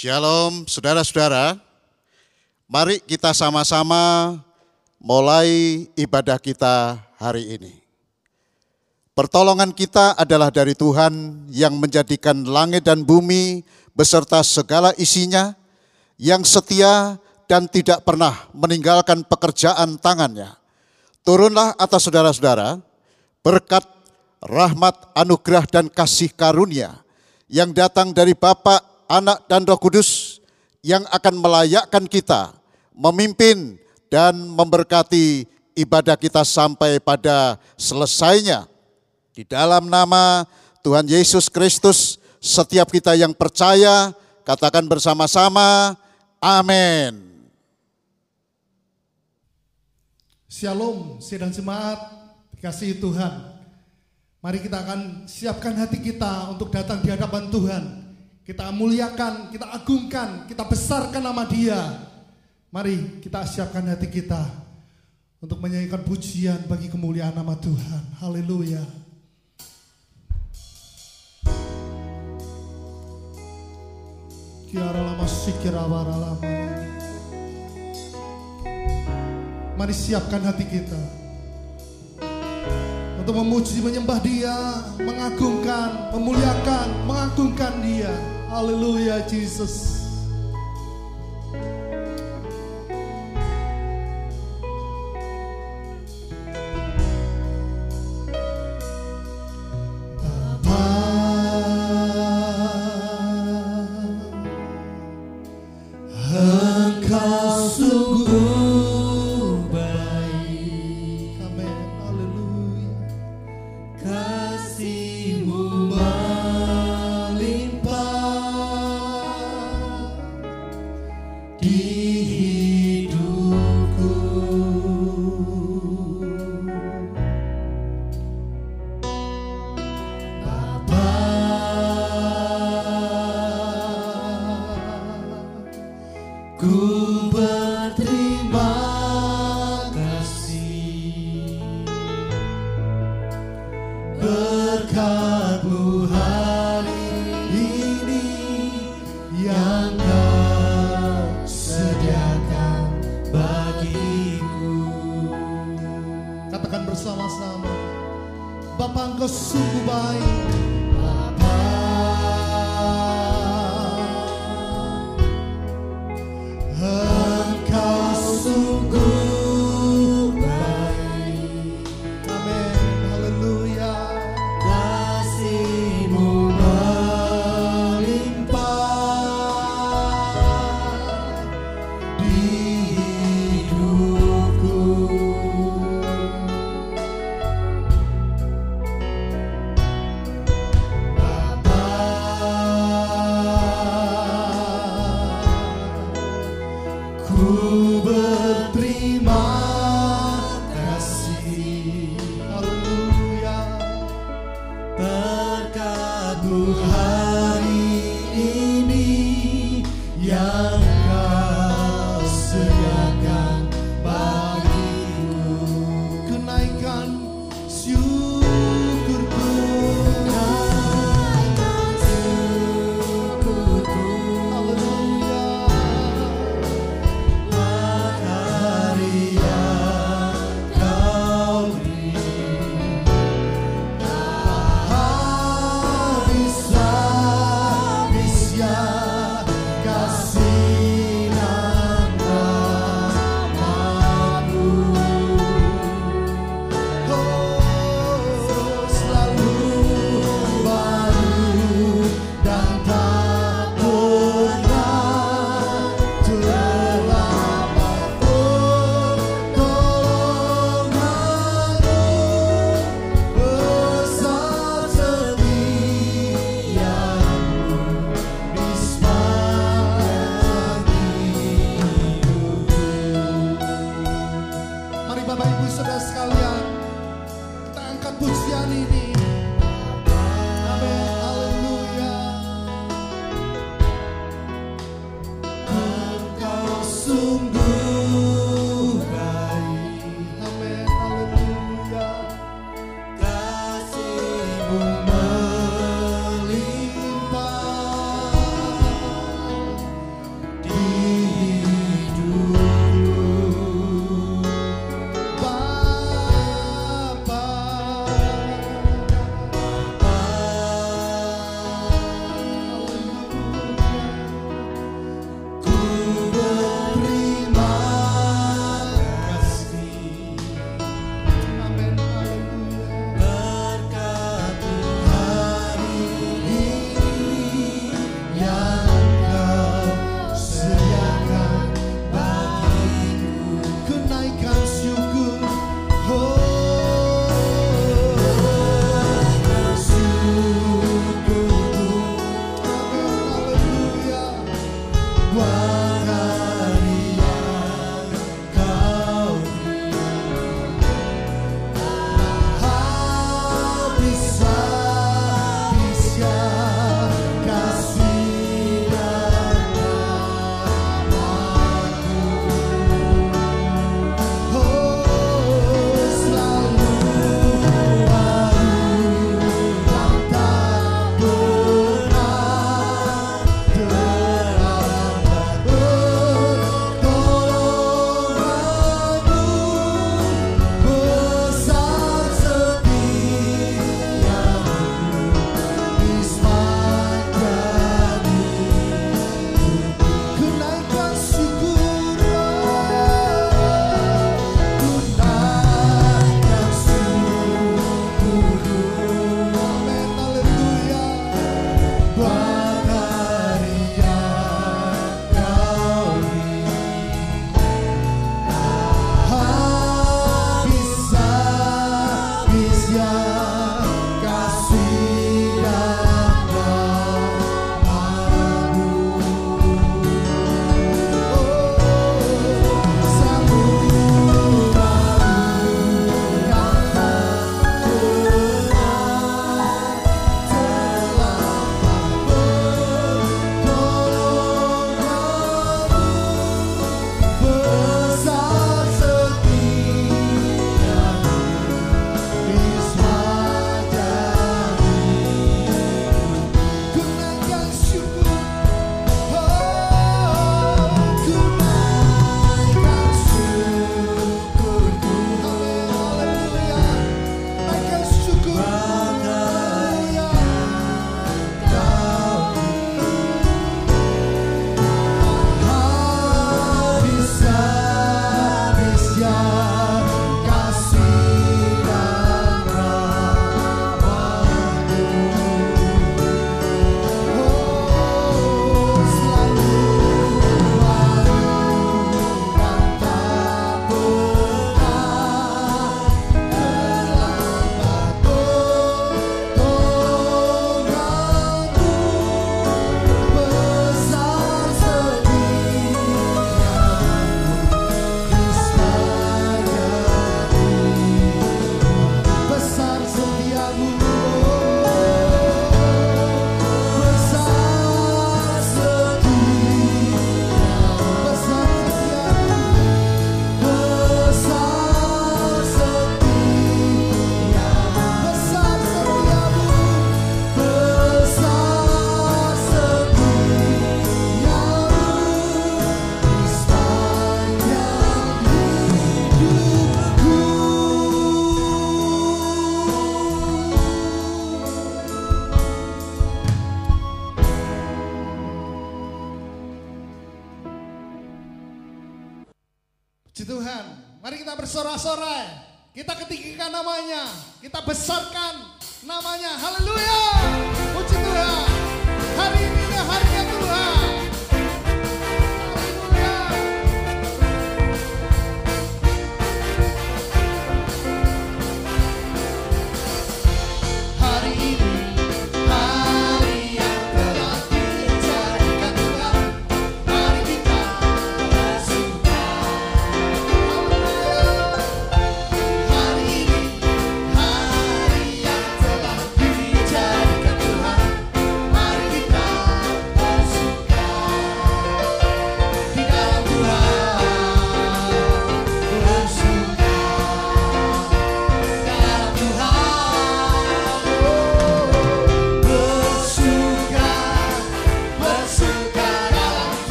Shalom saudara-saudara, mari kita sama-sama mulai ibadah kita hari ini. Pertolongan kita adalah dari Tuhan yang menjadikan langit dan bumi beserta segala isinya, yang setia dan tidak pernah meninggalkan pekerjaan tangannya. Turunlah atas saudara-saudara berkat rahmat, anugerah, dan kasih karunia yang datang dari Bapa, Anak, dan Roh Kudus yang akan melayakkan kita memimpin dan memberkati ibadah kita sampai pada selesainya. Di dalam nama Tuhan Yesus Kristus, setiap kita yang percaya, katakan bersama-sama, amin. Shalom, sedang jemaat, dikasihi Tuhan. Mari kita akan siapkan hati kita untuk datang di hadapan Tuhan. Kita muliakan, kita agungkan, kita besarkan nama Dia. Mari kita siapkan hati kita untuk menyanyikan pujian bagi kemuliaan nama Tuhan. Haleluya. Kiara lama sikira lama. Mari siapkan hati kita untuk memuji, menyembah Dia, mengagungkan, memuliakan, mengagungkan Dia. Haleluya, Jesus.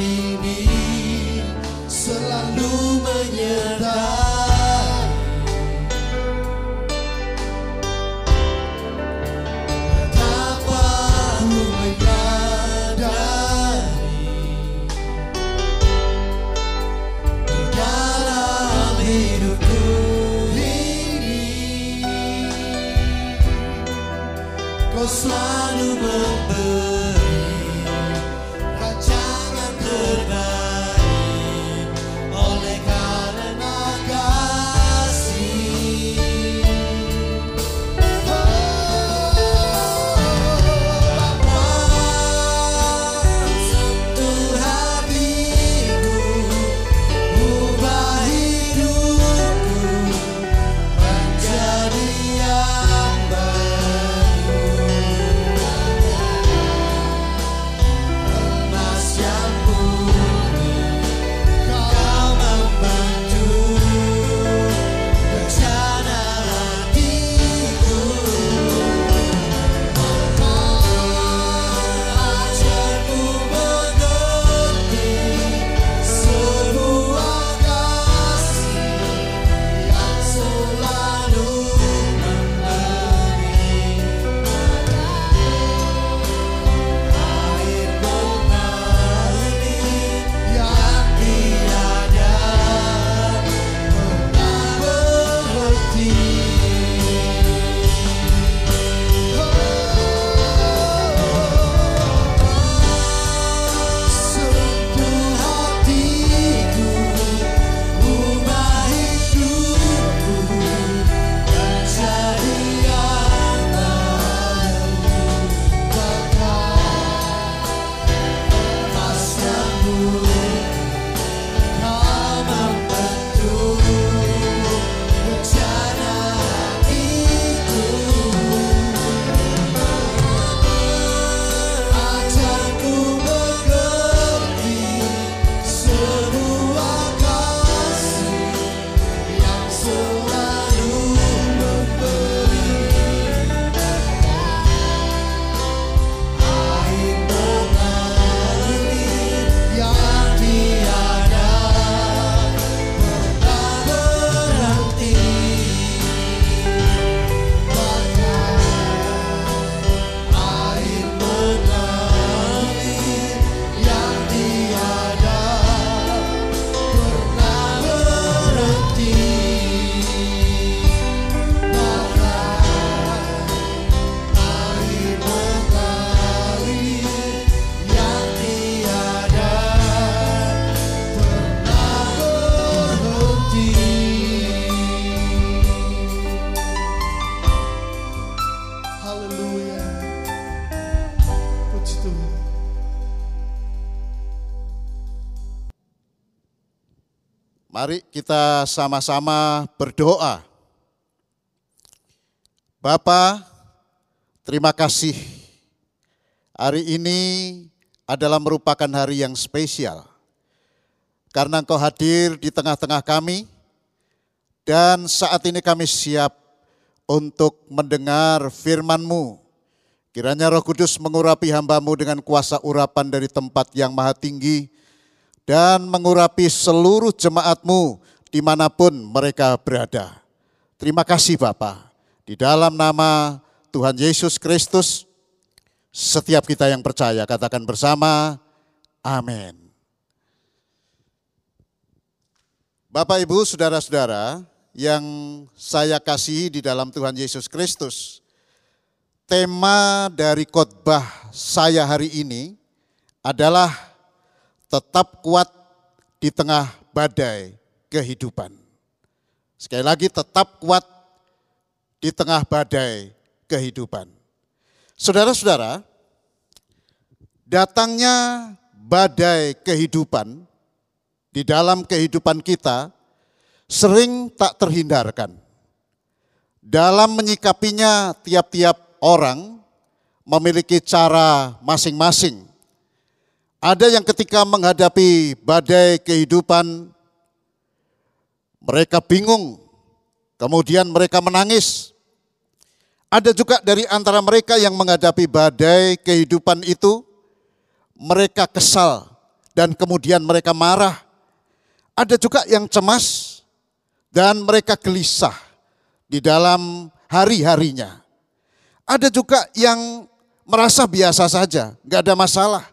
hidup sama-sama berdoa. Bapa, terima kasih. Hari ini adalah merupakan hari yang spesial. Karena Engkau hadir di tengah-tengah kami dan saat ini kami siap untuk mendengar firman-Mu. Kiranya Roh Kudus mengurapi hambamu dengan kuasa urapan dari tempat yang maha tinggi dan mengurapi seluruh jemaatmu di mana pun mereka berada. Terima kasih Bapa. Di dalam nama Tuhan Yesus Kristus, setiap kita yang percaya katakan bersama, amin. Bapak Ibu, saudara-saudara yang saya kasihi di dalam Tuhan Yesus Kristus, tema dari khotbah saya hari ini adalah tetap kuat di tengah badai kehidupan. Sekali lagi tetap kuat di tengah badai kehidupan. Saudara-saudara, datangnya badai kehidupan di dalam kehidupan kita sering tak terhindarkan. Dalam menyikapinya tiap-tiap orang memiliki cara masing-masing. Ada yang ketika menghadapi badai kehidupan mereka bingung, kemudian mereka menangis. Ada juga dari antara mereka yang menghadapi badai kehidupan itu mereka kesal dan kemudian mereka marah ada juga yang cemas dan mereka gelisah di dalam hari-harinya. Ada juga yang merasa biasa saja, nggak ada masalah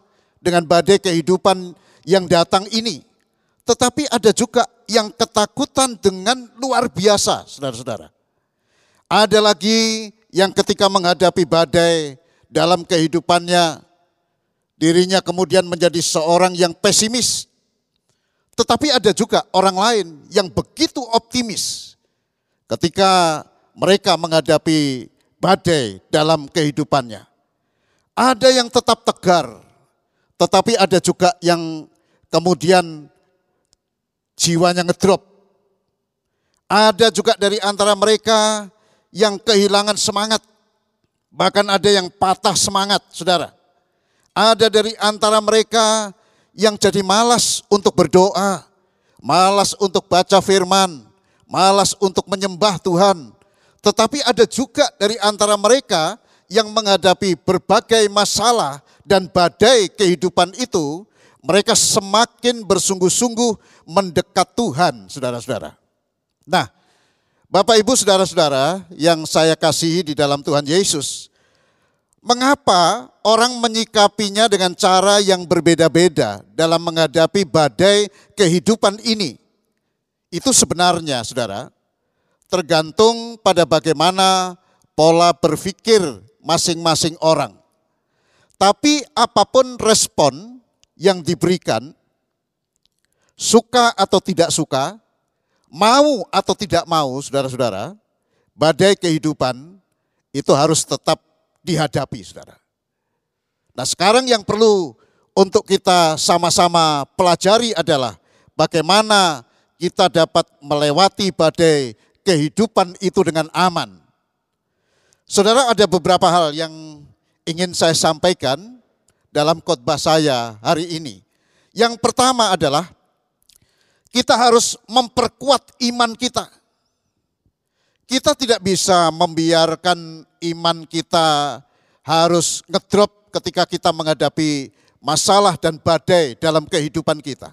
dengan badai kehidupan yang datang ini. Tetapi ada juga yang ketakutan dengan luar biasa, saudara-saudara. Ada lagi yang ketika menghadapi badai dalam kehidupannya, dirinya kemudian menjadi seorang yang pesimis, tetapi ada juga orang lain yang begitu optimis ketika mereka menghadapi badai dalam kehidupannya. Ada yang tetap tegar, tetapi ada juga yang kemudian jiwanya ngedrop. Ada juga dari antara mereka yang kehilangan semangat, bahkan ada yang patah semangat, saudara. Ada dari antara mereka yang jadi malas untuk berdoa, malas untuk baca firman, malas untuk menyembah Tuhan. Tetapi ada juga dari antara mereka yang menghadapi berbagai masalah dan badai kehidupan itu, mereka semakin bersungguh-sungguh mendekat Tuhan, saudara-saudara. Nah, Bapak Ibu saudara-saudara yang saya kasihi di dalam Tuhan Yesus, Mengapa orang menyikapinya dengan cara yang berbeda-beda dalam menghadapi badai kehidupan ini? Itu sebenarnya, saudara, tergantung pada bagaimana pola berpikir masing-masing orang. Tapi apa pun respon yang diberikan, suka atau tidak suka, mau atau tidak mau, saudara-saudara, badai kehidupan itu harus tetap dihadapi, saudara. Nah sekarang yang perlu untuk kita sama-sama pelajari adalah bagaimana kita dapat melewati badai kehidupan itu dengan aman. Saudara ada beberapa hal yang ingin saya sampaikan dalam khotbah saya hari ini. Yang pertama adalah kita harus memperkuat iman kita. Kita tidak bisa membiarkan iman kita harus ngedrop ketika kita menghadapi masalah dan badai dalam kehidupan kita.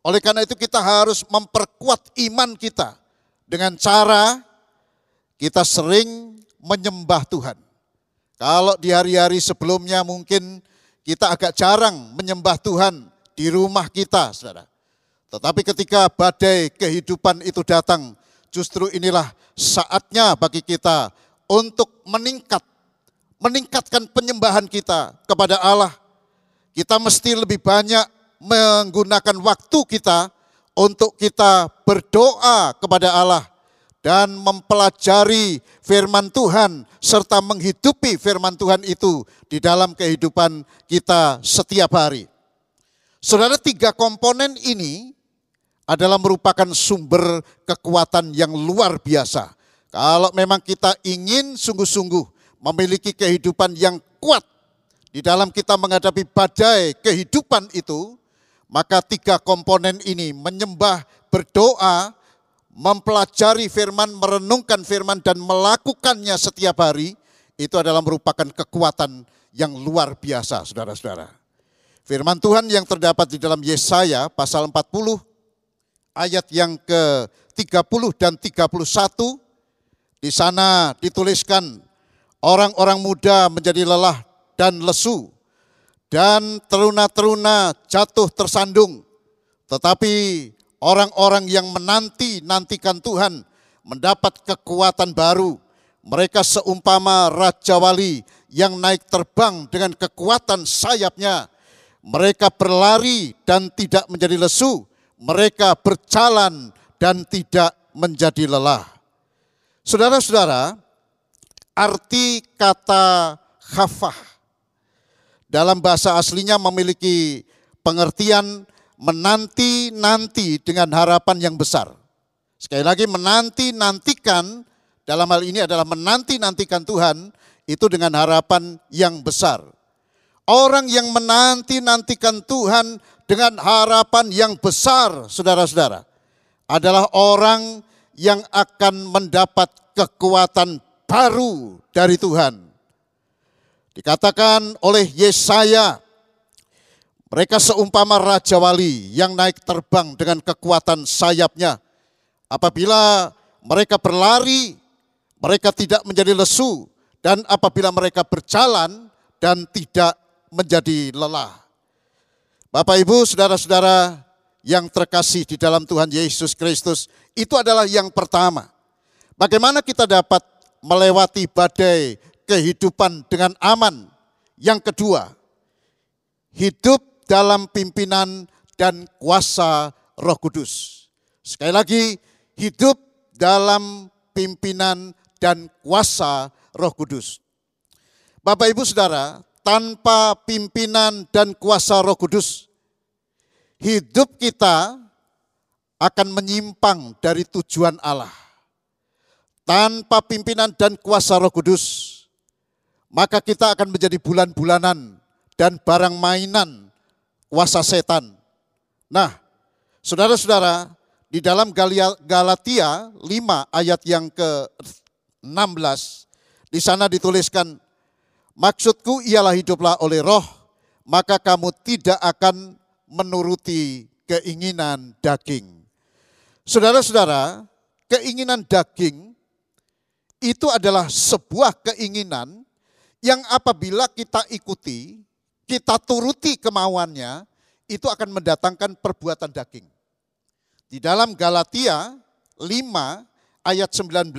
Oleh karena itu kita harus memperkuat iman kita dengan cara kita sering menyembah Tuhan. Kalau di hari-hari sebelumnya mungkin kita agak jarang menyembah Tuhan di rumah kita, saudara. Tetapi ketika badai kehidupan itu datang, justru inilah saatnya bagi kita untuk meningkat, meningkatkan penyembahan kita kepada Allah. Kita mesti lebih banyak menggunakan waktu kita untuk kita berdoa kepada Allah dan mempelajari firman Tuhan serta menghidupi firman Tuhan itu di dalam kehidupan kita setiap hari. Saudara, tiga komponen ini adalah merupakan sumber kekuatan yang luar biasa. Kalau memang kita ingin sungguh-sungguh memiliki kehidupan yang kuat di dalam kita menghadapi badai kehidupan itu, maka tiga komponen ini menyembah, berdoa, mempelajari firman, merenungkan firman dan melakukannya setiap hari itu adalah merupakan kekuatan yang luar biasa, saudara-saudara. Firman Tuhan yang terdapat di dalam Yesaya pasal 40 ayat yang ke-30 dan 31 di sana dituliskan orang-orang muda menjadi lelah dan lesu dan teruna-teruna jatuh tersandung. Tetapi orang-orang yang menanti-nantikan Tuhan mendapat kekuatan baru. Mereka seumpama Raja Wali yang naik terbang dengan kekuatan sayapnya. Mereka berlari dan tidak menjadi lesu. Mereka berjalan dan tidak menjadi lelah. Saudara-saudara, arti kata khafah dalam bahasa aslinya memiliki pengertian menanti-nanti dengan harapan yang besar. Sekali lagi menanti-nantikan dalam hal ini adalah menanti-nantikan Tuhan itu dengan harapan yang besar. Orang yang menanti-nantikan Tuhan dengan harapan yang besar, saudara-saudara, adalah orang yang akan mendapat kekuatan baru dari Tuhan Dikatakan oleh Yesaya, mereka seumpama Raja Wali yang naik terbang dengan kekuatan sayapnya. Apabila mereka berlari, mereka tidak menjadi lesu. Dan apabila mereka berjalan dan tidak menjadi lelah. Bapak Ibu, saudara-saudara yang terkasih di dalam Tuhan Yesus Kristus, itu adalah yang pertama. Bagaimana kita dapat melewati badai kehidupan dengan aman. Yang kedua, hidup dalam pimpinan dan kuasa Roh Kudus. Sekali lagi, hidup dalam pimpinan dan kuasa Roh Kudus. Bapak Ibu Saudara, tanpa pimpinan dan kuasa Roh Kudus, hidup kita akan menyimpang dari tujuan Allah. Tanpa pimpinan dan kuasa Roh Kudus, maka kita akan menjadi bulan-bulanan dan barang mainan kuasa setan. Nah, saudara-saudara, di dalam Galatia 5 ayat yang ke-16, di sana dituliskan, Maksudku ialah hiduplah oleh roh, maka kamu tidak akan menuruti keinginan daging. Saudara-saudara, keinginan daging itu adalah sebuah keinginan yang apabila kita ikuti, kita turuti kemauannya, itu akan mendatangkan perbuatan daging. Di dalam Galatia 5 ayat 19,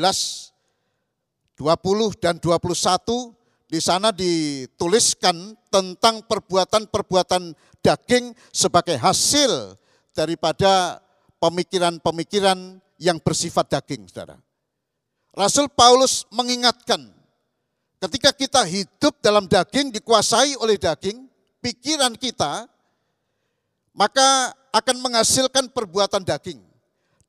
20 dan 21 di sana dituliskan tentang perbuatan-perbuatan daging sebagai hasil daripada pemikiran-pemikiran yang bersifat daging, Saudara. Rasul Paulus mengingatkan Ketika kita hidup dalam daging, dikuasai oleh daging, pikiran kita, maka akan menghasilkan perbuatan daging.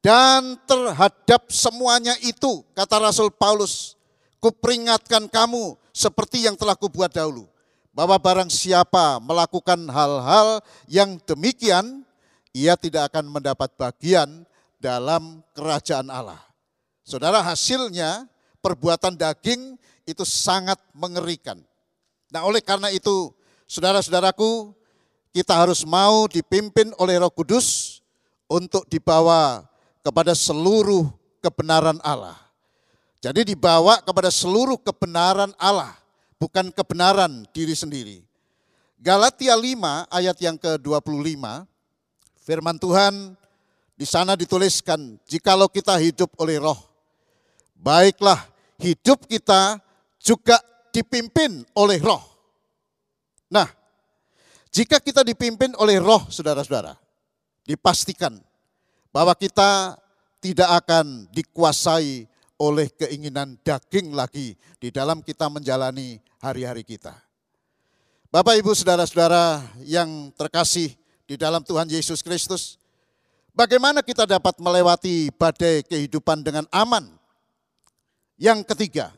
Dan terhadap semuanya itu, kata Rasul Paulus, kuperingatkan kamu seperti yang telah kubuat dahulu. Bahwa barang siapa melakukan hal-hal yang demikian, ia tidak akan mendapat bagian dalam kerajaan Allah. Saudara hasilnya perbuatan daging itu sangat mengerikan. Nah oleh karena itu, saudara-saudaraku, kita harus mau dipimpin oleh roh kudus untuk dibawa kepada seluruh kebenaran Allah. Jadi dibawa kepada seluruh kebenaran Allah, bukan kebenaran diri sendiri. Galatia 5 ayat yang ke-25, firman Tuhan di sana dituliskan, jikalau kita hidup oleh roh, baiklah hidup kita juga dipimpin oleh roh. Nah, jika kita dipimpin oleh roh saudara-saudara, dipastikan bahwa kita tidak akan dikuasai oleh keinginan daging lagi di dalam kita menjalani hari-hari kita. Bapak Ibu saudara-saudara yang terkasih di dalam Tuhan Yesus Kristus, Bagaimana kita dapat melewati badai kehidupan dengan aman? Yang ketiga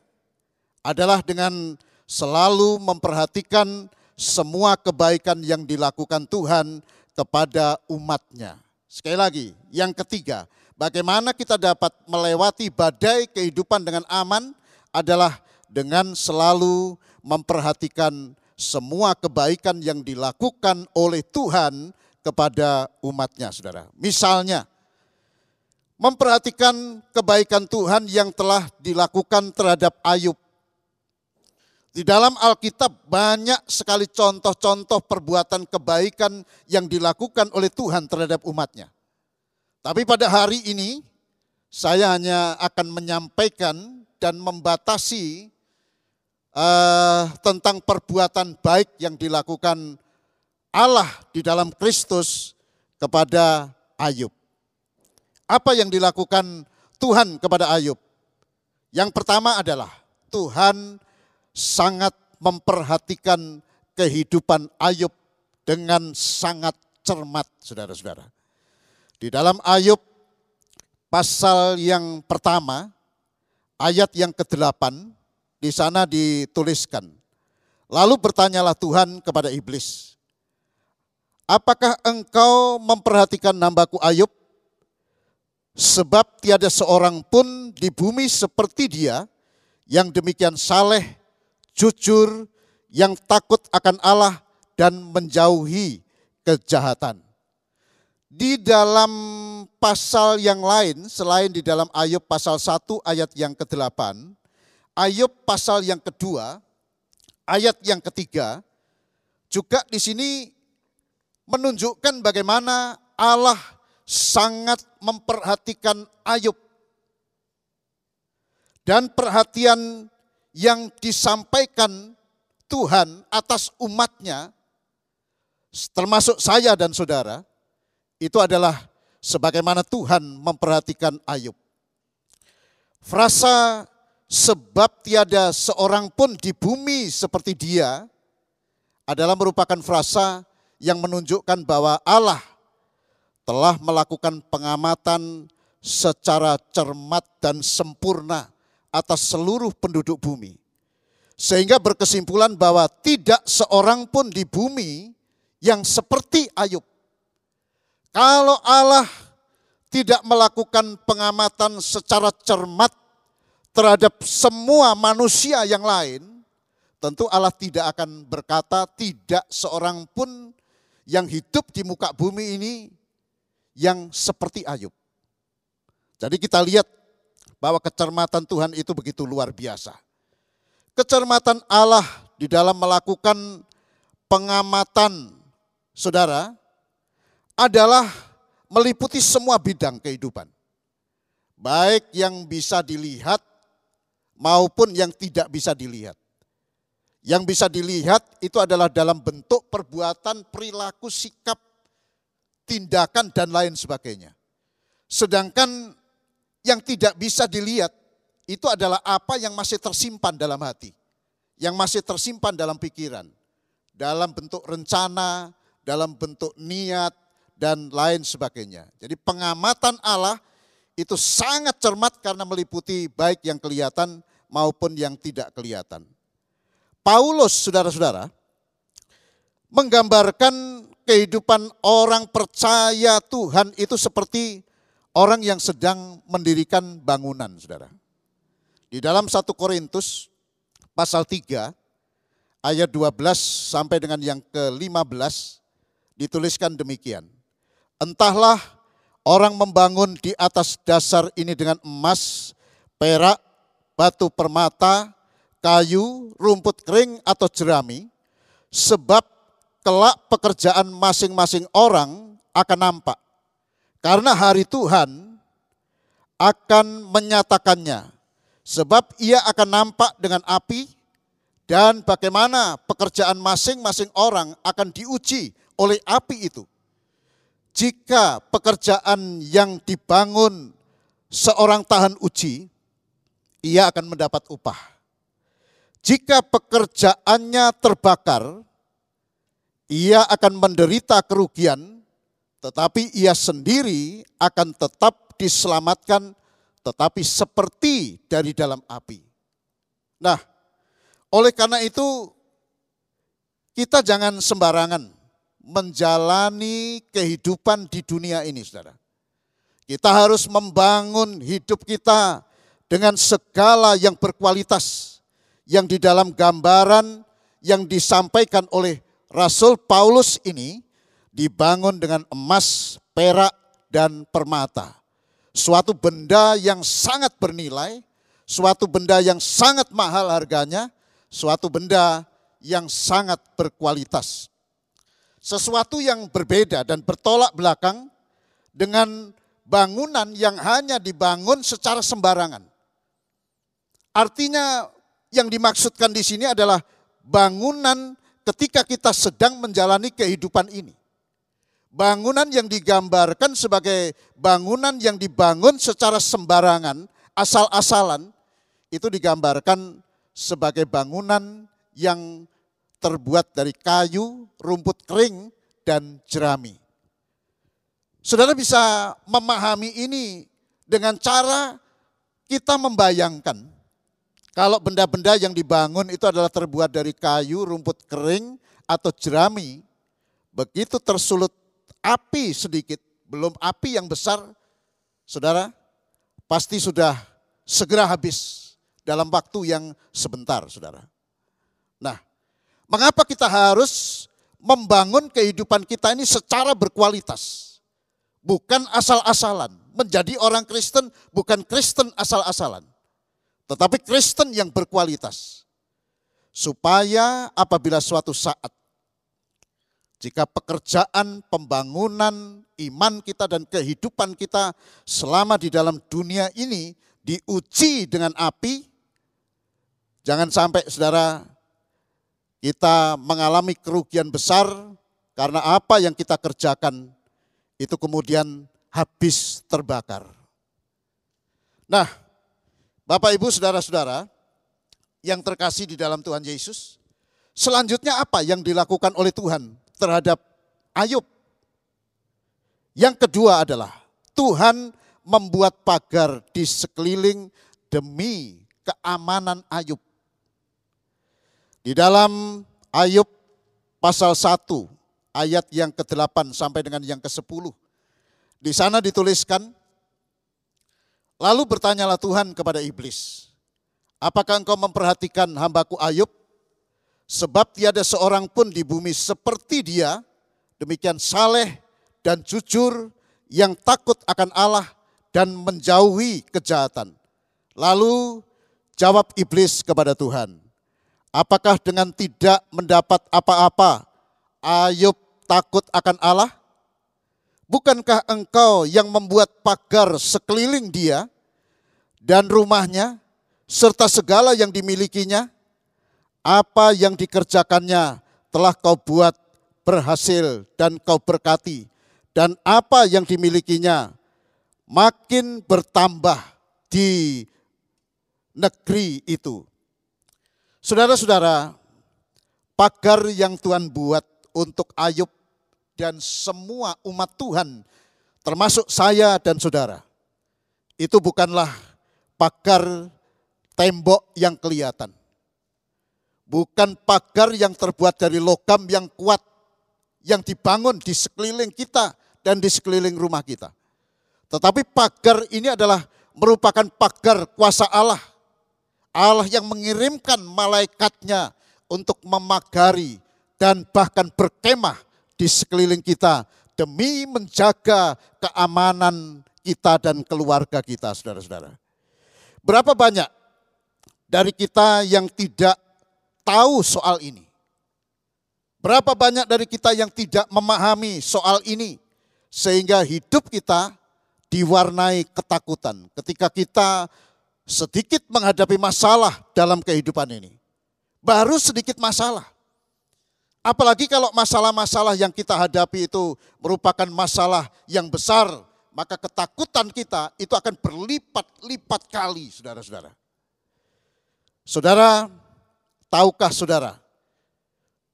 adalah dengan selalu memperhatikan semua kebaikan yang dilakukan Tuhan kepada umatnya. Sekali lagi, yang ketiga, bagaimana kita dapat melewati badai kehidupan dengan aman adalah dengan selalu memperhatikan semua kebaikan yang dilakukan oleh Tuhan kepada umatnya, saudara. Misalnya, memperhatikan kebaikan Tuhan yang telah dilakukan terhadap Ayub. Di dalam Alkitab banyak sekali contoh-contoh perbuatan kebaikan yang dilakukan oleh Tuhan terhadap umatnya. Tapi pada hari ini saya hanya akan menyampaikan dan membatasi uh, tentang perbuatan baik yang dilakukan Allah di dalam Kristus kepada Ayub. Apa yang dilakukan Tuhan kepada Ayub? Yang pertama adalah Tuhan sangat memperhatikan kehidupan Ayub dengan sangat cermat, saudara-saudara. Di dalam Ayub pasal yang pertama, ayat yang ke-8, di sana dituliskan. Lalu bertanyalah Tuhan kepada iblis, Apakah engkau memperhatikan nambaku Ayub? Sebab tiada seorang pun di bumi seperti dia yang demikian saleh, jujur, yang takut akan Allah dan menjauhi kejahatan. Di dalam pasal yang lain, selain di dalam Ayub pasal 1 ayat yang ke-8, Ayub pasal yang kedua, ayat yang ketiga, juga di sini menunjukkan bagaimana Allah sangat memperhatikan Ayub. Dan perhatian yang disampaikan Tuhan atas umatnya, termasuk saya dan saudara, itu adalah sebagaimana Tuhan memperhatikan Ayub. Frasa sebab tiada seorang pun di bumi seperti dia adalah merupakan frasa yang menunjukkan bahwa Allah telah melakukan pengamatan secara cermat dan sempurna atas seluruh penduduk bumi. Sehingga berkesimpulan bahwa tidak seorang pun di bumi yang seperti Ayub. Kalau Allah tidak melakukan pengamatan secara cermat terhadap semua manusia yang lain, tentu Allah tidak akan berkata tidak seorang pun yang hidup di muka bumi ini yang seperti Ayub. Jadi kita lihat bahwa kecermatan Tuhan itu begitu luar biasa. Kecermatan Allah di dalam melakukan pengamatan saudara adalah meliputi semua bidang kehidupan. Baik yang bisa dilihat maupun yang tidak bisa dilihat. Yang bisa dilihat itu adalah dalam bentuk perbuatan, perilaku, sikap, tindakan, dan lain sebagainya. Sedangkan yang tidak bisa dilihat itu adalah apa yang masih tersimpan dalam hati. Yang masih tersimpan dalam pikiran. Dalam bentuk rencana, dalam bentuk niat, dan lain sebagainya. Jadi pengamatan Allah itu sangat cermat karena meliputi baik yang kelihatan maupun yang tidak kelihatan. Paulus, saudara-saudara, menggambarkan kehidupan orang percaya Tuhan itu seperti orang yang sedang mendirikan bangunan, saudara. Di dalam 1 Korintus pasal 3 ayat 12 sampai dengan yang ke-15 dituliskan demikian. Entahlah orang membangun di atas dasar ini dengan emas, perak, batu permata, kayu, rumput kering atau jerami, sebab kelak pekerjaan masing-masing orang akan nampak. Karena hari Tuhan akan menyatakannya, sebab ia akan nampak dengan api dan bagaimana pekerjaan masing-masing orang akan diuji oleh api itu. Jika pekerjaan yang dibangun seorang tahan uji, ia akan mendapat upah jika pekerjaannya terbakar, ia akan menderita kerugian, tetapi ia sendiri akan tetap diselamatkan, tetapi seperti dari dalam api. Nah, oleh karena itu, kita jangan sembarangan menjalani kehidupan di dunia ini, saudara. Kita harus membangun hidup kita dengan segala yang berkualitas, yang di dalam gambaran yang disampaikan oleh Rasul Paulus ini dibangun dengan emas, perak, dan permata. Suatu benda yang sangat bernilai, suatu benda yang sangat mahal harganya, suatu benda yang sangat berkualitas. Sesuatu yang berbeda dan bertolak belakang dengan bangunan yang hanya dibangun secara sembarangan. Artinya yang dimaksudkan di sini adalah bangunan ketika kita sedang menjalani kehidupan ini. Bangunan yang digambarkan sebagai bangunan yang dibangun secara sembarangan, asal-asalan, itu digambarkan sebagai bangunan yang terbuat dari kayu, rumput kering, dan jerami. Saudara bisa memahami ini dengan cara kita membayangkan kalau benda-benda yang dibangun itu adalah terbuat dari kayu, rumput kering, atau jerami, begitu tersulut api sedikit, belum api yang besar, saudara, pasti sudah segera habis dalam waktu yang sebentar, saudara. Nah, mengapa kita harus membangun kehidupan kita ini secara berkualitas? Bukan asal-asalan. Menjadi orang Kristen bukan Kristen asal-asalan tetapi Kristen yang berkualitas. Supaya apabila suatu saat jika pekerjaan pembangunan iman kita dan kehidupan kita selama di dalam dunia ini diuji dengan api, jangan sampai saudara kita mengalami kerugian besar karena apa yang kita kerjakan itu kemudian habis terbakar. Nah, Bapak Ibu saudara-saudara yang terkasih di dalam Tuhan Yesus, selanjutnya apa yang dilakukan oleh Tuhan terhadap Ayub? Yang kedua adalah Tuhan membuat pagar di sekeliling demi keamanan Ayub. Di dalam Ayub pasal 1 ayat yang ke-8 sampai dengan yang ke-10. Di sana dituliskan, Lalu bertanyalah Tuhan kepada iblis, apakah engkau memperhatikan hambaku Ayub? Sebab tiada seorang pun di bumi seperti dia, demikian saleh dan jujur yang takut akan Allah dan menjauhi kejahatan. Lalu jawab iblis kepada Tuhan, apakah dengan tidak mendapat apa-apa Ayub takut akan Allah? Bukankah engkau yang membuat pagar sekeliling dia dan rumahnya serta segala yang dimilikinya? Apa yang dikerjakannya telah kau buat berhasil dan kau berkati. Dan apa yang dimilikinya makin bertambah di negeri itu. Saudara-saudara, pagar yang Tuhan buat untuk Ayub dan semua umat Tuhan, termasuk saya dan saudara, itu bukanlah pagar tembok yang kelihatan. Bukan pagar yang terbuat dari logam yang kuat, yang dibangun di sekeliling kita dan di sekeliling rumah kita. Tetapi pagar ini adalah merupakan pagar kuasa Allah. Allah yang mengirimkan malaikatnya untuk memagari dan bahkan berkemah di sekeliling kita demi menjaga keamanan kita dan keluarga kita, saudara-saudara. Berapa banyak dari kita yang tidak tahu soal ini? Berapa banyak dari kita yang tidak memahami soal ini sehingga hidup kita diwarnai ketakutan ketika kita sedikit menghadapi masalah dalam kehidupan ini. Baru sedikit masalah. Apalagi kalau masalah-masalah yang kita hadapi itu merupakan masalah yang besar, maka ketakutan kita itu akan berlipat-lipat kali, saudara-saudara. Saudara, tahukah saudara,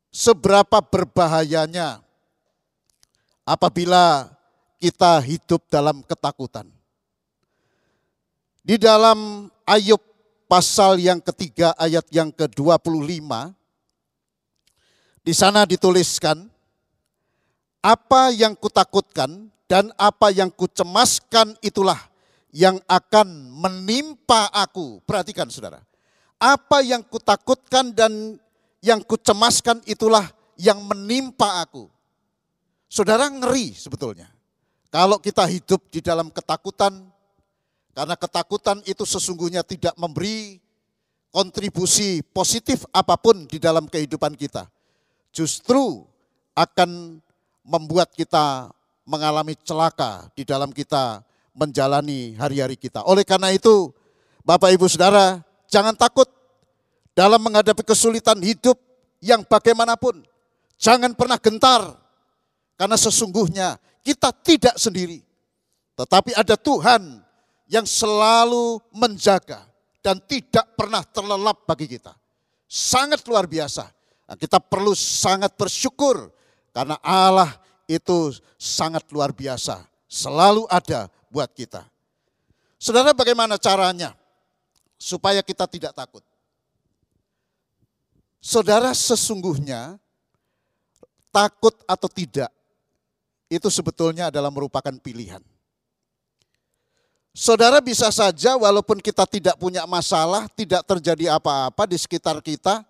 seberapa berbahayanya apabila kita hidup dalam ketakutan. Di dalam Ayub pasal yang ketiga ayat yang ke-25, di sana dituliskan, apa yang kutakutkan dan apa yang kucemaskan itulah yang akan menimpa aku. Perhatikan saudara. Apa yang kutakutkan dan yang kucemaskan itulah yang menimpa aku. Saudara ngeri sebetulnya. Kalau kita hidup di dalam ketakutan, karena ketakutan itu sesungguhnya tidak memberi kontribusi positif apa pun di dalam kehidupan kita. Justru akan membuat kita mengalami celaka di dalam kita menjalani hari-hari kita. Oleh karena itu, Bapak Ibu Saudara, jangan takut dalam menghadapi kesulitan hidup yang bagaimanapun. Jangan pernah gentar, karena sesungguhnya kita tidak sendiri. Tetapi ada Tuhan yang selalu menjaga dan tidak pernah terlelap bagi kita. Sangat luar biasa. Nah, kita perlu sangat bersyukur karena Allah itu sangat luar biasa. Selalu ada buat kita. Saudara bagaimana caranya supaya kita tidak takut? Saudara sesungguhnya takut atau tidak itu sebetulnya adalah merupakan pilihan. Saudara bisa saja walaupun kita tidak punya masalah, tidak terjadi apa-apa di sekitar kita,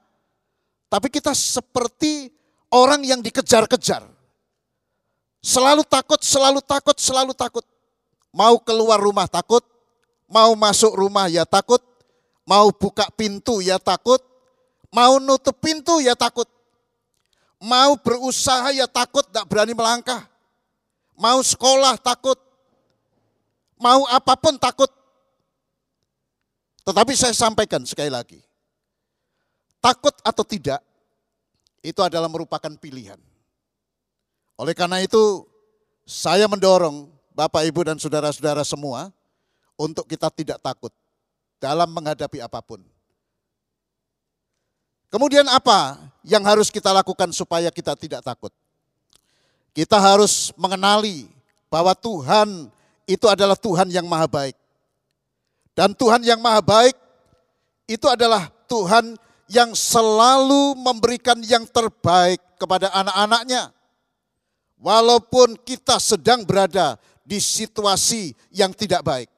tapi kita seperti orang yang dikejar-kejar. Selalu takut, selalu takut, selalu takut. Mau keluar rumah takut, mau masuk rumah ya takut, mau buka pintu ya takut, mau nutup pintu ya takut. Mau berusaha ya takut, tidak berani melangkah mau sekolah takut, mau apa pun takut. Tetapi saya sampaikan sekali lagi, takut atau tidak, itu adalah merupakan pilihan. Oleh karena itu, saya mendorong Bapak, Ibu, dan saudara-saudara semua untuk kita tidak takut dalam menghadapi apa pun. Kemudian apa yang harus kita lakukan supaya kita tidak takut? Kita harus mengenali bahwa Tuhan itu adalah Tuhan yang maha baik. Dan Tuhan yang maha baik itu adalah Tuhan yang selalu memberikan yang terbaik kepada anak-anaknya. Walaupun kita sedang berada di situasi yang tidak baik.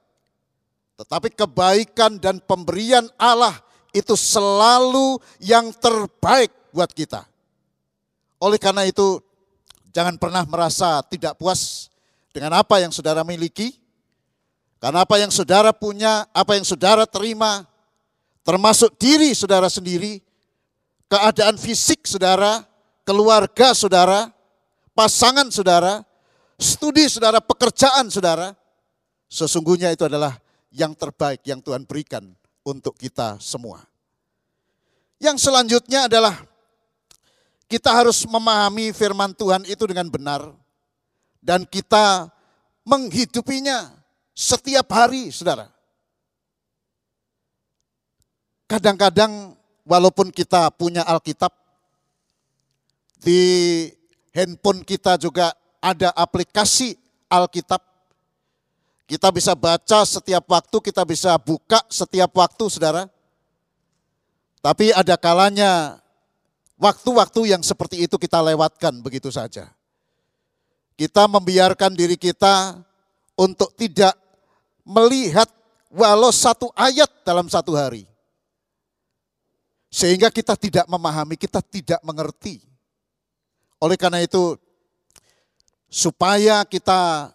Tetapi kebaikan dan pemberian Allah itu selalu yang terbaik buat kita. Oleh karena itu Jangan pernah merasa tidak puas dengan apa yang saudara miliki. Karena apa yang saudara punya, apa yang saudara terima, termasuk diri saudara sendiri, keadaan fisik saudara, keluarga saudara, pasangan saudara, studi saudara, pekerjaan saudara, sesungguhnya itu adalah yang terbaik yang Tuhan berikan untuk kita semua. Yang selanjutnya adalah kita harus memahami firman Tuhan itu dengan benar dan kita menghidupinya setiap hari, Saudara. Kadang-kadang walaupun kita punya Alkitab di handphone kita juga ada aplikasi Alkitab. Kita bisa baca setiap waktu, kita bisa buka setiap waktu, Saudara. Tapi ada kalanya Waktu-waktu yang seperti itu kita lewatkan begitu saja. Kita membiarkan diri kita untuk tidak melihat walau satu ayat dalam satu hari. Sehingga kita tidak memahami, kita tidak mengerti. Oleh karena itu, supaya kita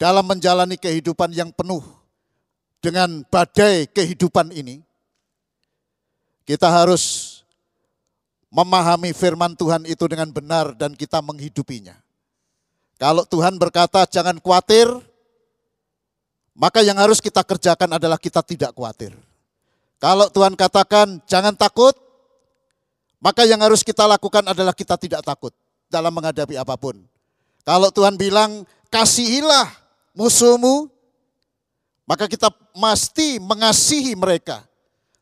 dalam menjalani kehidupan yang penuh dengan badai kehidupan ini, kita harus memahami firman Tuhan itu dengan benar dan kita menghidupinya. Kalau Tuhan berkata jangan khawatir, maka yang harus kita kerjakan adalah kita tidak khawatir. Kalau Tuhan katakan jangan takut, maka yang harus kita lakukan adalah kita tidak takut dalam menghadapi apa pun. Kalau Tuhan bilang kasihilah musuhmu, maka kita mesti mengasihi mereka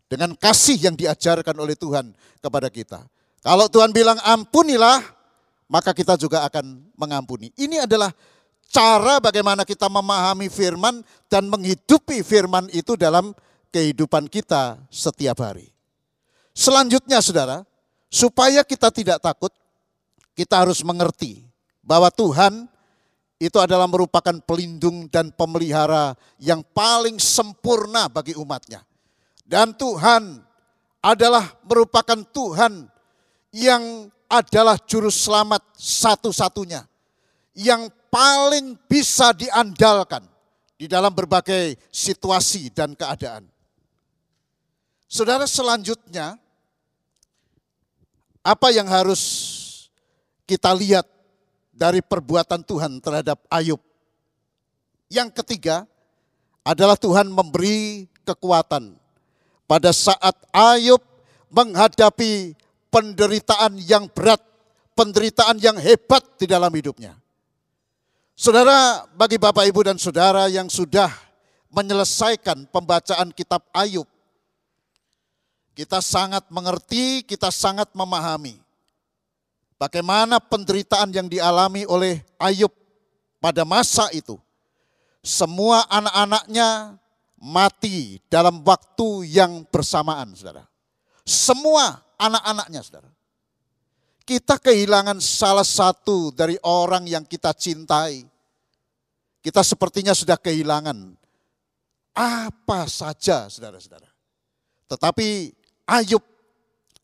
dengan kasih yang diajarkan oleh Tuhan kepada kita. Kalau Tuhan bilang ampunilah, maka kita juga akan mengampuni. Ini adalah cara bagaimana kita memahami firman dan menghidupi firman itu dalam kehidupan kita setiap hari. Selanjutnya saudara, supaya kita tidak takut, kita harus mengerti bahwa Tuhan itu adalah merupakan pelindung dan pemelihara yang paling sempurna bagi umatnya. Dan Tuhan adalah merupakan Tuhan yang adalah juru selamat satu-satunya. Yang paling bisa diandalkan di dalam berbagai situasi dan keadaan. Saudara selanjutnya, apa yang harus kita lihat dari perbuatan Tuhan terhadap Ayub. Yang ketiga adalah Tuhan memberi kekuatan pada saat Ayub menghadapi penderitaan yang berat, penderitaan yang hebat di dalam hidupnya. Saudara, bagi Bapak Ibu dan Saudara yang sudah menyelesaikan pembacaan kitab Ayub, kita sangat mengerti, kita sangat memahami Bagaimana penderitaan yang dialami oleh Ayub pada masa itu. Semua anak-anaknya mati dalam waktu yang bersamaan, saudara. Semua anak-anaknya, saudara. Kita kehilangan salah satu dari orang yang kita cintai. Kita sepertinya sudah kehilangan apa saja, saudara-saudara. Tetapi Ayub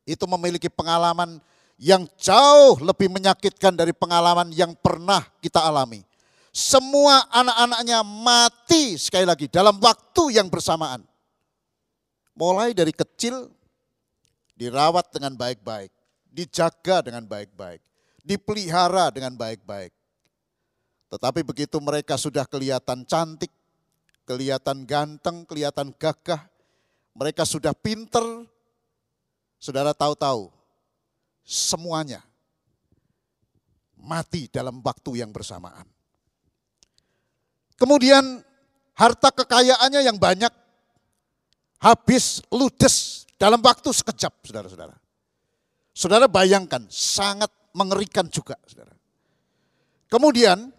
itu memiliki pengalaman yang jauh lebih menyakitkan dari pengalaman yang pernah kita alami. Semua anak-anaknya mati sekali lagi dalam waktu yang bersamaan. Mulai dari kecil dirawat dengan baik-baik, dijaga dengan baik-baik, dipelihara dengan baik-baik. Tetapi begitu mereka sudah kelihatan cantik, kelihatan ganteng, kelihatan gagah, mereka sudah pinter, saudara tahu-tahu semuanya mati dalam waktu yang bersamaan. Kemudian harta kekayaannya yang banyak habis ludes dalam waktu sekejap, saudara-saudara. Saudara bayangkan, sangat mengerikan juga, saudara. Kemudian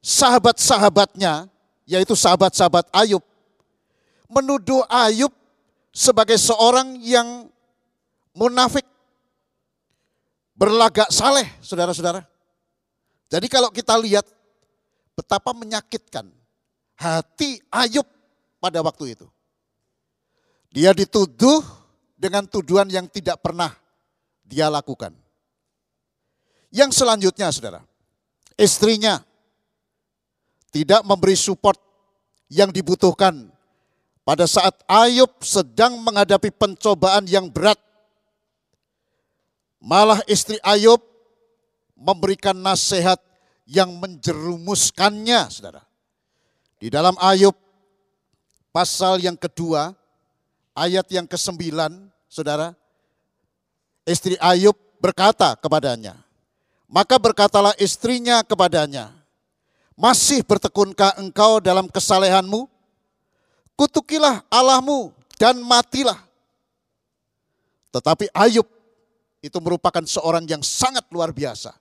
sahabat-sahabatnya, yaitu sahabat-sahabat Ayub, menuduh Ayub sebagai seorang yang munafik, berlagak saleh, saudara-saudara. Jadi kalau kita lihat betapa menyakitkan hati Ayub pada waktu itu. Dia dituduh dengan tuduhan yang tidak pernah dia lakukan. Yang selanjutnya saudara, istrinya tidak memberi support yang dibutuhkan pada saat Ayub sedang menghadapi pencobaan yang berat Malah istri Ayub memberikan nasihat yang menjerumuskannya, saudara. Di dalam Ayub pasal yang kedua, ayat yang kesembilan, saudara, istri Ayub berkata kepadanya, maka berkatalah istrinya kepadanya, masih bertekunkah engkau dalam kesalehanmu? Kutukilah Allahmu dan matilah. Tetapi Ayub itu merupakan seorang yang sangat luar biasa.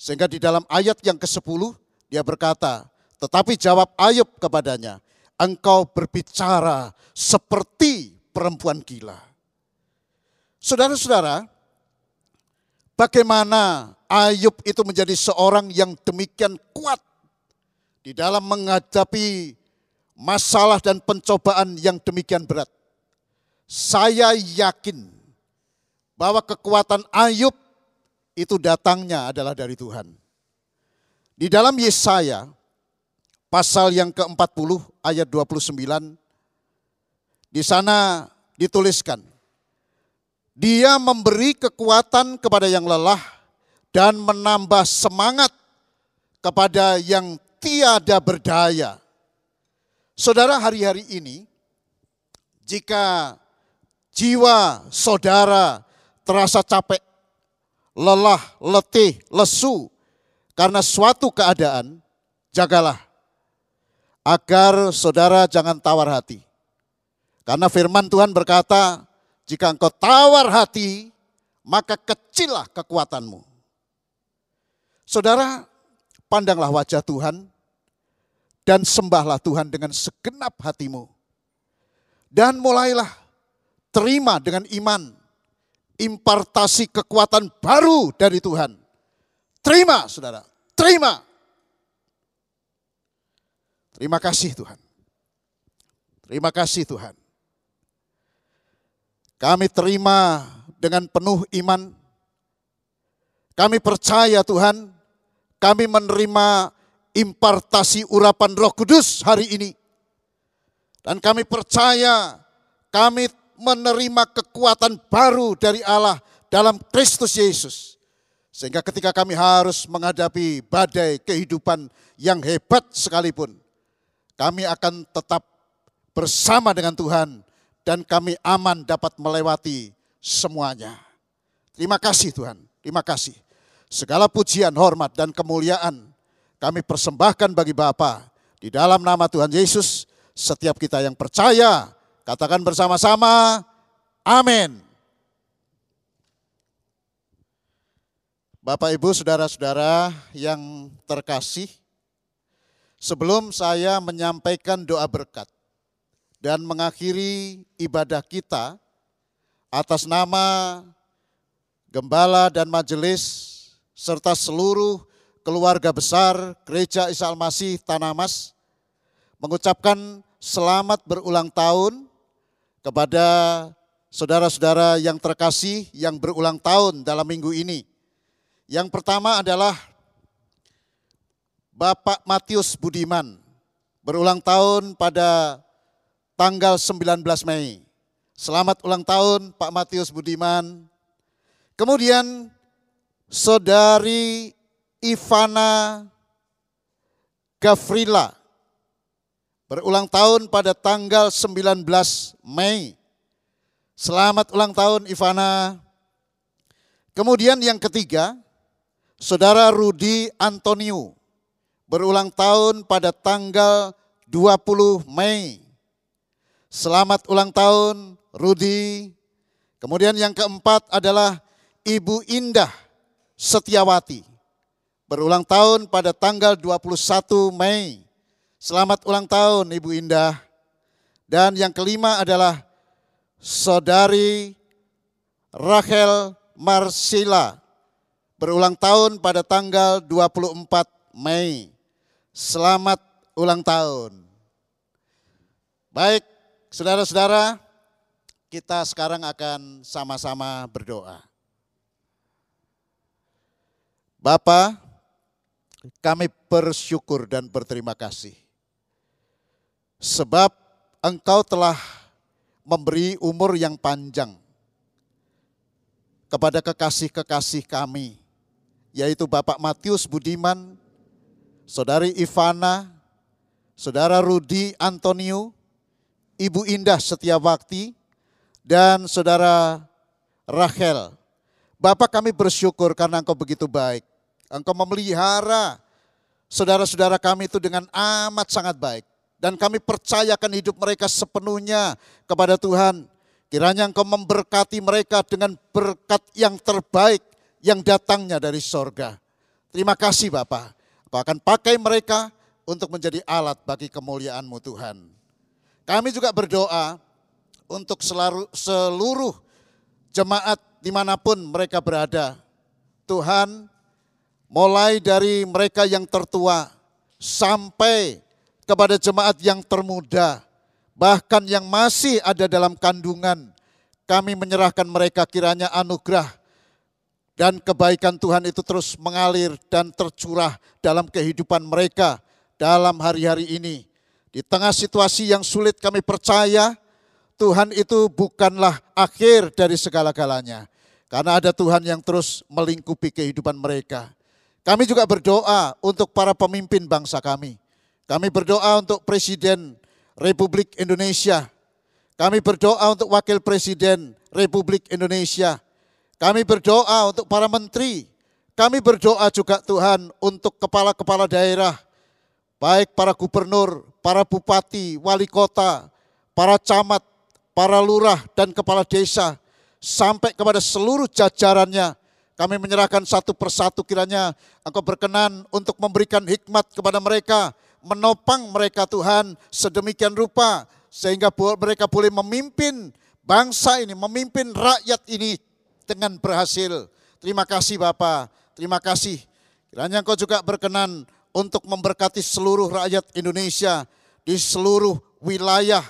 Sehingga di dalam ayat yang ke-10 dia berkata, tetapi jawab Ayub kepadanya, engkau berbicara seperti perempuan gila. Saudara-saudara, bagaimana Ayub itu menjadi seorang yang demikian kuat di dalam menghadapi masalah dan pencobaan yang demikian berat. Saya yakin bahwa kekuatan Ayub itu datangnya adalah dari Tuhan. Di dalam Yesaya pasal yang ke-40 ayat 29 di sana dituliskan dia memberi kekuatan kepada yang lelah dan menambah semangat kepada yang tiada berdaya. Saudara hari-hari ini jika jiwa saudara terasa capek, lelah, letih, lesu karena suatu keadaan, jagalah agar saudara jangan tawar hati. Karena firman Tuhan berkata, jika engkau tawar hati, maka kecillah kekuatanmu. Saudara, pandanglah wajah Tuhan dan sembahlah Tuhan dengan segenap hatimu. Dan mulailah terima dengan iman impartasi kekuatan baru dari Tuhan. Terima, saudara, terima. Terima kasih Tuhan. Terima kasih Tuhan. Kami terima dengan penuh iman. Kami percaya Tuhan, kami menerima impartasi urapan Roh Kudus hari ini. Dan kami percaya kami menerima kekuatan baru dari Allah dalam Kristus Yesus. Sehingga ketika kami harus menghadapi badai kehidupan yang hebat sekalipun, kami akan tetap bersama dengan Tuhan dan kami aman dapat melewati semuanya. Terima kasih Tuhan, terima kasih. Segala pujian, hormat, dan kemuliaan kami persembahkan bagi Bapa di dalam nama Tuhan Yesus. Setiap kita yang percaya, katakan bersama-sama, amin. Bapak, Ibu, Saudara-saudara yang terkasih, Sebelum saya menyampaikan doa berkat dan mengakhiri ibadah kita atas nama gembala dan majelis serta seluruh keluarga besar Gereja Isa Al-Masih Tanamas mengucapkan selamat berulang tahun kepada saudara-saudara yang terkasih yang berulang tahun dalam minggu ini. Yang pertama adalah Bapak Matius Budiman berulang tahun pada tanggal 19 Mei. Selamat ulang tahun Pak Matius Budiman. Kemudian Saudari Ivana Gafrila berulang tahun pada tanggal 19 Mei. Selamat ulang tahun Ivana. Kemudian yang ketiga, Saudara Rudi Antonio berulang tahun pada tanggal 20 Mei. Selamat ulang tahun Rudi. Kemudian yang keempat adalah Ibu Indah Setiawati. Berulang tahun pada tanggal 21 Mei. Selamat ulang tahun Ibu Indah. Dan yang kelima adalah Saudari Rachel Marsila. Berulang tahun pada tanggal 24 Mei. Selamat ulang tahun. Baik, saudara-saudara, kita sekarang akan sama-sama berdoa. Bapa, kami bersyukur dan berterima kasih. Sebab engkau telah memberi umur yang panjang kepada kekasih-kekasih kami, yaitu Bapak Matius Budiman, Saudari Ivana, Saudara Rudi Antonio, Ibu Indah Setiawakti, dan Saudara Rachel. Bapak kami bersyukur karena Engkau begitu baik. Engkau memelihara saudara-saudara kami itu dengan amat sangat baik. Dan kami percayakan hidup mereka sepenuhnya kepada Tuhan. Kiranya Engkau memberkati mereka dengan berkat yang terbaik yang datangnya dari sorga. Terima kasih Bapak. Kau akan pakai mereka untuk menjadi alat bagi kemuliaan-Mu Tuhan. Kami juga berdoa untuk seluruh jemaat di mana pun mereka berada. Tuhan, mulai dari mereka yang tertua sampai kepada jemaat yang termuda, bahkan yang masih ada dalam kandungan, kami menyerahkan mereka kiranya anugerah dan kebaikan Tuhan itu terus mengalir dan tercurah dalam kehidupan mereka dalam hari-hari ini. Di tengah situasi yang sulit kami percaya Tuhan itu bukanlah akhir dari segala-galanya. Karena ada Tuhan yang terus melingkupi kehidupan mereka. Kami juga berdoa untuk para pemimpin bangsa kami. Kami berdoa untuk Presiden Republik Indonesia. Kami berdoa untuk Wakil Presiden Republik Indonesia kami berdoa untuk para menteri. Kami berdoa juga Tuhan untuk kepala-kepala daerah. Baik para gubernur, para bupati, wali kota, para camat, para lurah dan kepala desa. Sampai kepada seluruh jajarannya. Kami menyerahkan satu persatu kiranya Engkau berkenan untuk memberikan hikmat kepada mereka, menopang mereka Tuhan sedemikian rupa sehingga mereka boleh memimpin bangsa ini, memimpin rakyat ini dengan berhasil. Terima kasih Bapak, terima kasih. Kiranya Engkau juga berkenan untuk memberkati seluruh rakyat Indonesia di seluruh wilayah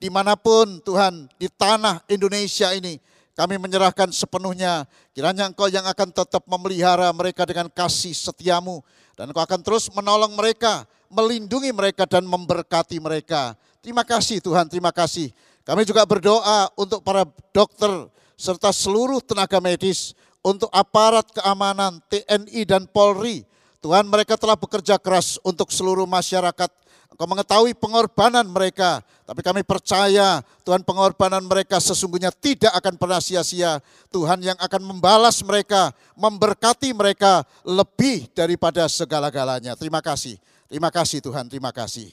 di mana pun Tuhan di tanah Indonesia ini kami menyerahkan sepenuhnya. Kiranya engkau yang akan tetap memelihara mereka dengan kasih setiamu. Dan engkau akan terus menolong mereka, melindungi mereka dan memberkati mereka. Terima kasih Tuhan, terima kasih. Kami juga berdoa untuk para dokter serta seluruh tenaga medis, untuk aparat keamanan TNI dan Polri. Tuhan mereka telah bekerja keras untuk seluruh masyarakat Engkau mengetahui pengorbanan mereka. Tapi kami percaya Tuhan pengorbanan mereka sesungguhnya tidak akan pernah sia-sia. Tuhan yang akan membalas mereka, memberkati mereka lebih daripada segala-galanya. Terima kasih. Terima kasih Tuhan, terima kasih.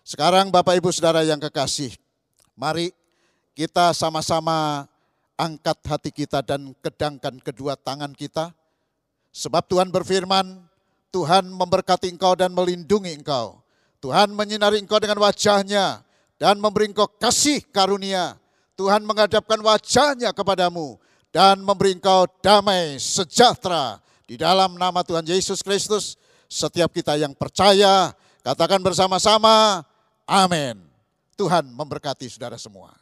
Sekarang Bapak Ibu Saudara yang kekasih, mari kita sama-sama angkat hati kita dan kedangkan kedua tangan kita. Sebab Tuhan berfirman, Tuhan memberkati engkau dan melindungi engkau. Tuhan menyinari engkau dengan wajahnya dan memberi engkau kasih karunia. Tuhan menghadapkan wajahnya kepadamu dan memberi engkau damai sejahtera. Di dalam nama Tuhan Yesus Kristus, setiap kita yang percaya, katakan bersama-sama, amin. Tuhan memberkati saudara semua.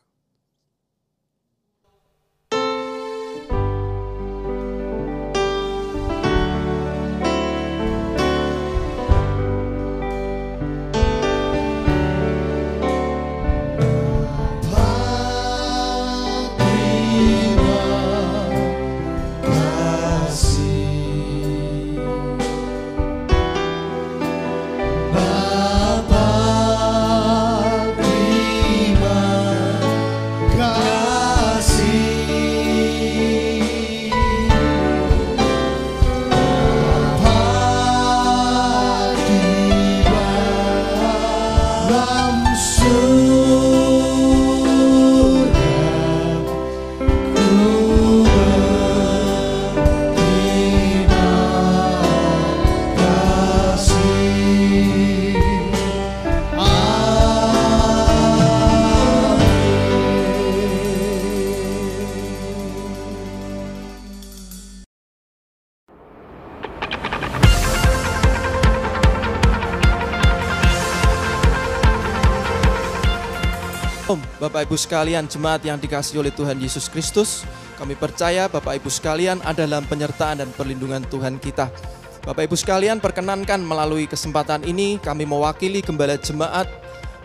Bapak Ibu sekalian, jemaat yang dikasih oleh Tuhan Yesus Kristus, kami percaya Bapak Ibu sekalian ada dalam penyertaan dan perlindungan Tuhan kita. Bapak Ibu sekalian, perkenankan melalui kesempatan ini kami mewakili Gembala Jemaat,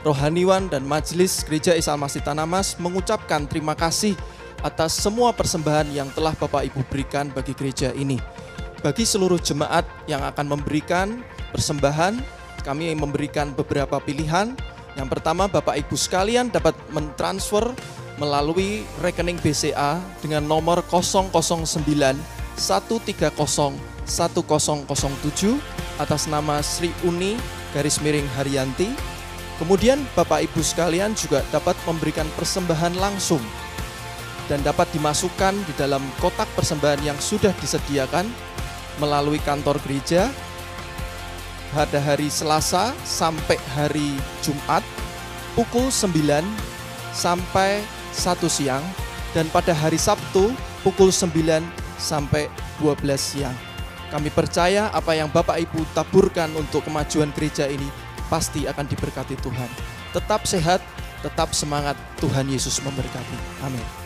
Rohaniwan dan Majelis Gereja Isa Masih Tanamas mengucapkan terima kasih atas semua persembahan yang telah Bapak Ibu berikan bagi gereja ini. Bagi seluruh jemaat yang akan memberikan persembahan, kami memberikan beberapa pilihan yang pertama Bapak Ibu sekalian dapat mentransfer melalui rekening BCA dengan nomor 009 130 1007 atas nama Sri Uni garis miring Haryanti. Kemudian Bapak Ibu sekalian juga dapat memberikan persembahan langsung dan dapat dimasukkan di dalam kotak persembahan yang sudah disediakan melalui kantor gereja pada hari Selasa sampai hari Jumat pukul 9 sampai 1 siang dan pada hari Sabtu pukul 9 sampai 12 siang. Kami percaya apa yang Bapak Ibu taburkan untuk kemajuan gereja ini pasti akan diberkati Tuhan. Tetap sehat, tetap semangat, Tuhan Yesus memberkati. Amin.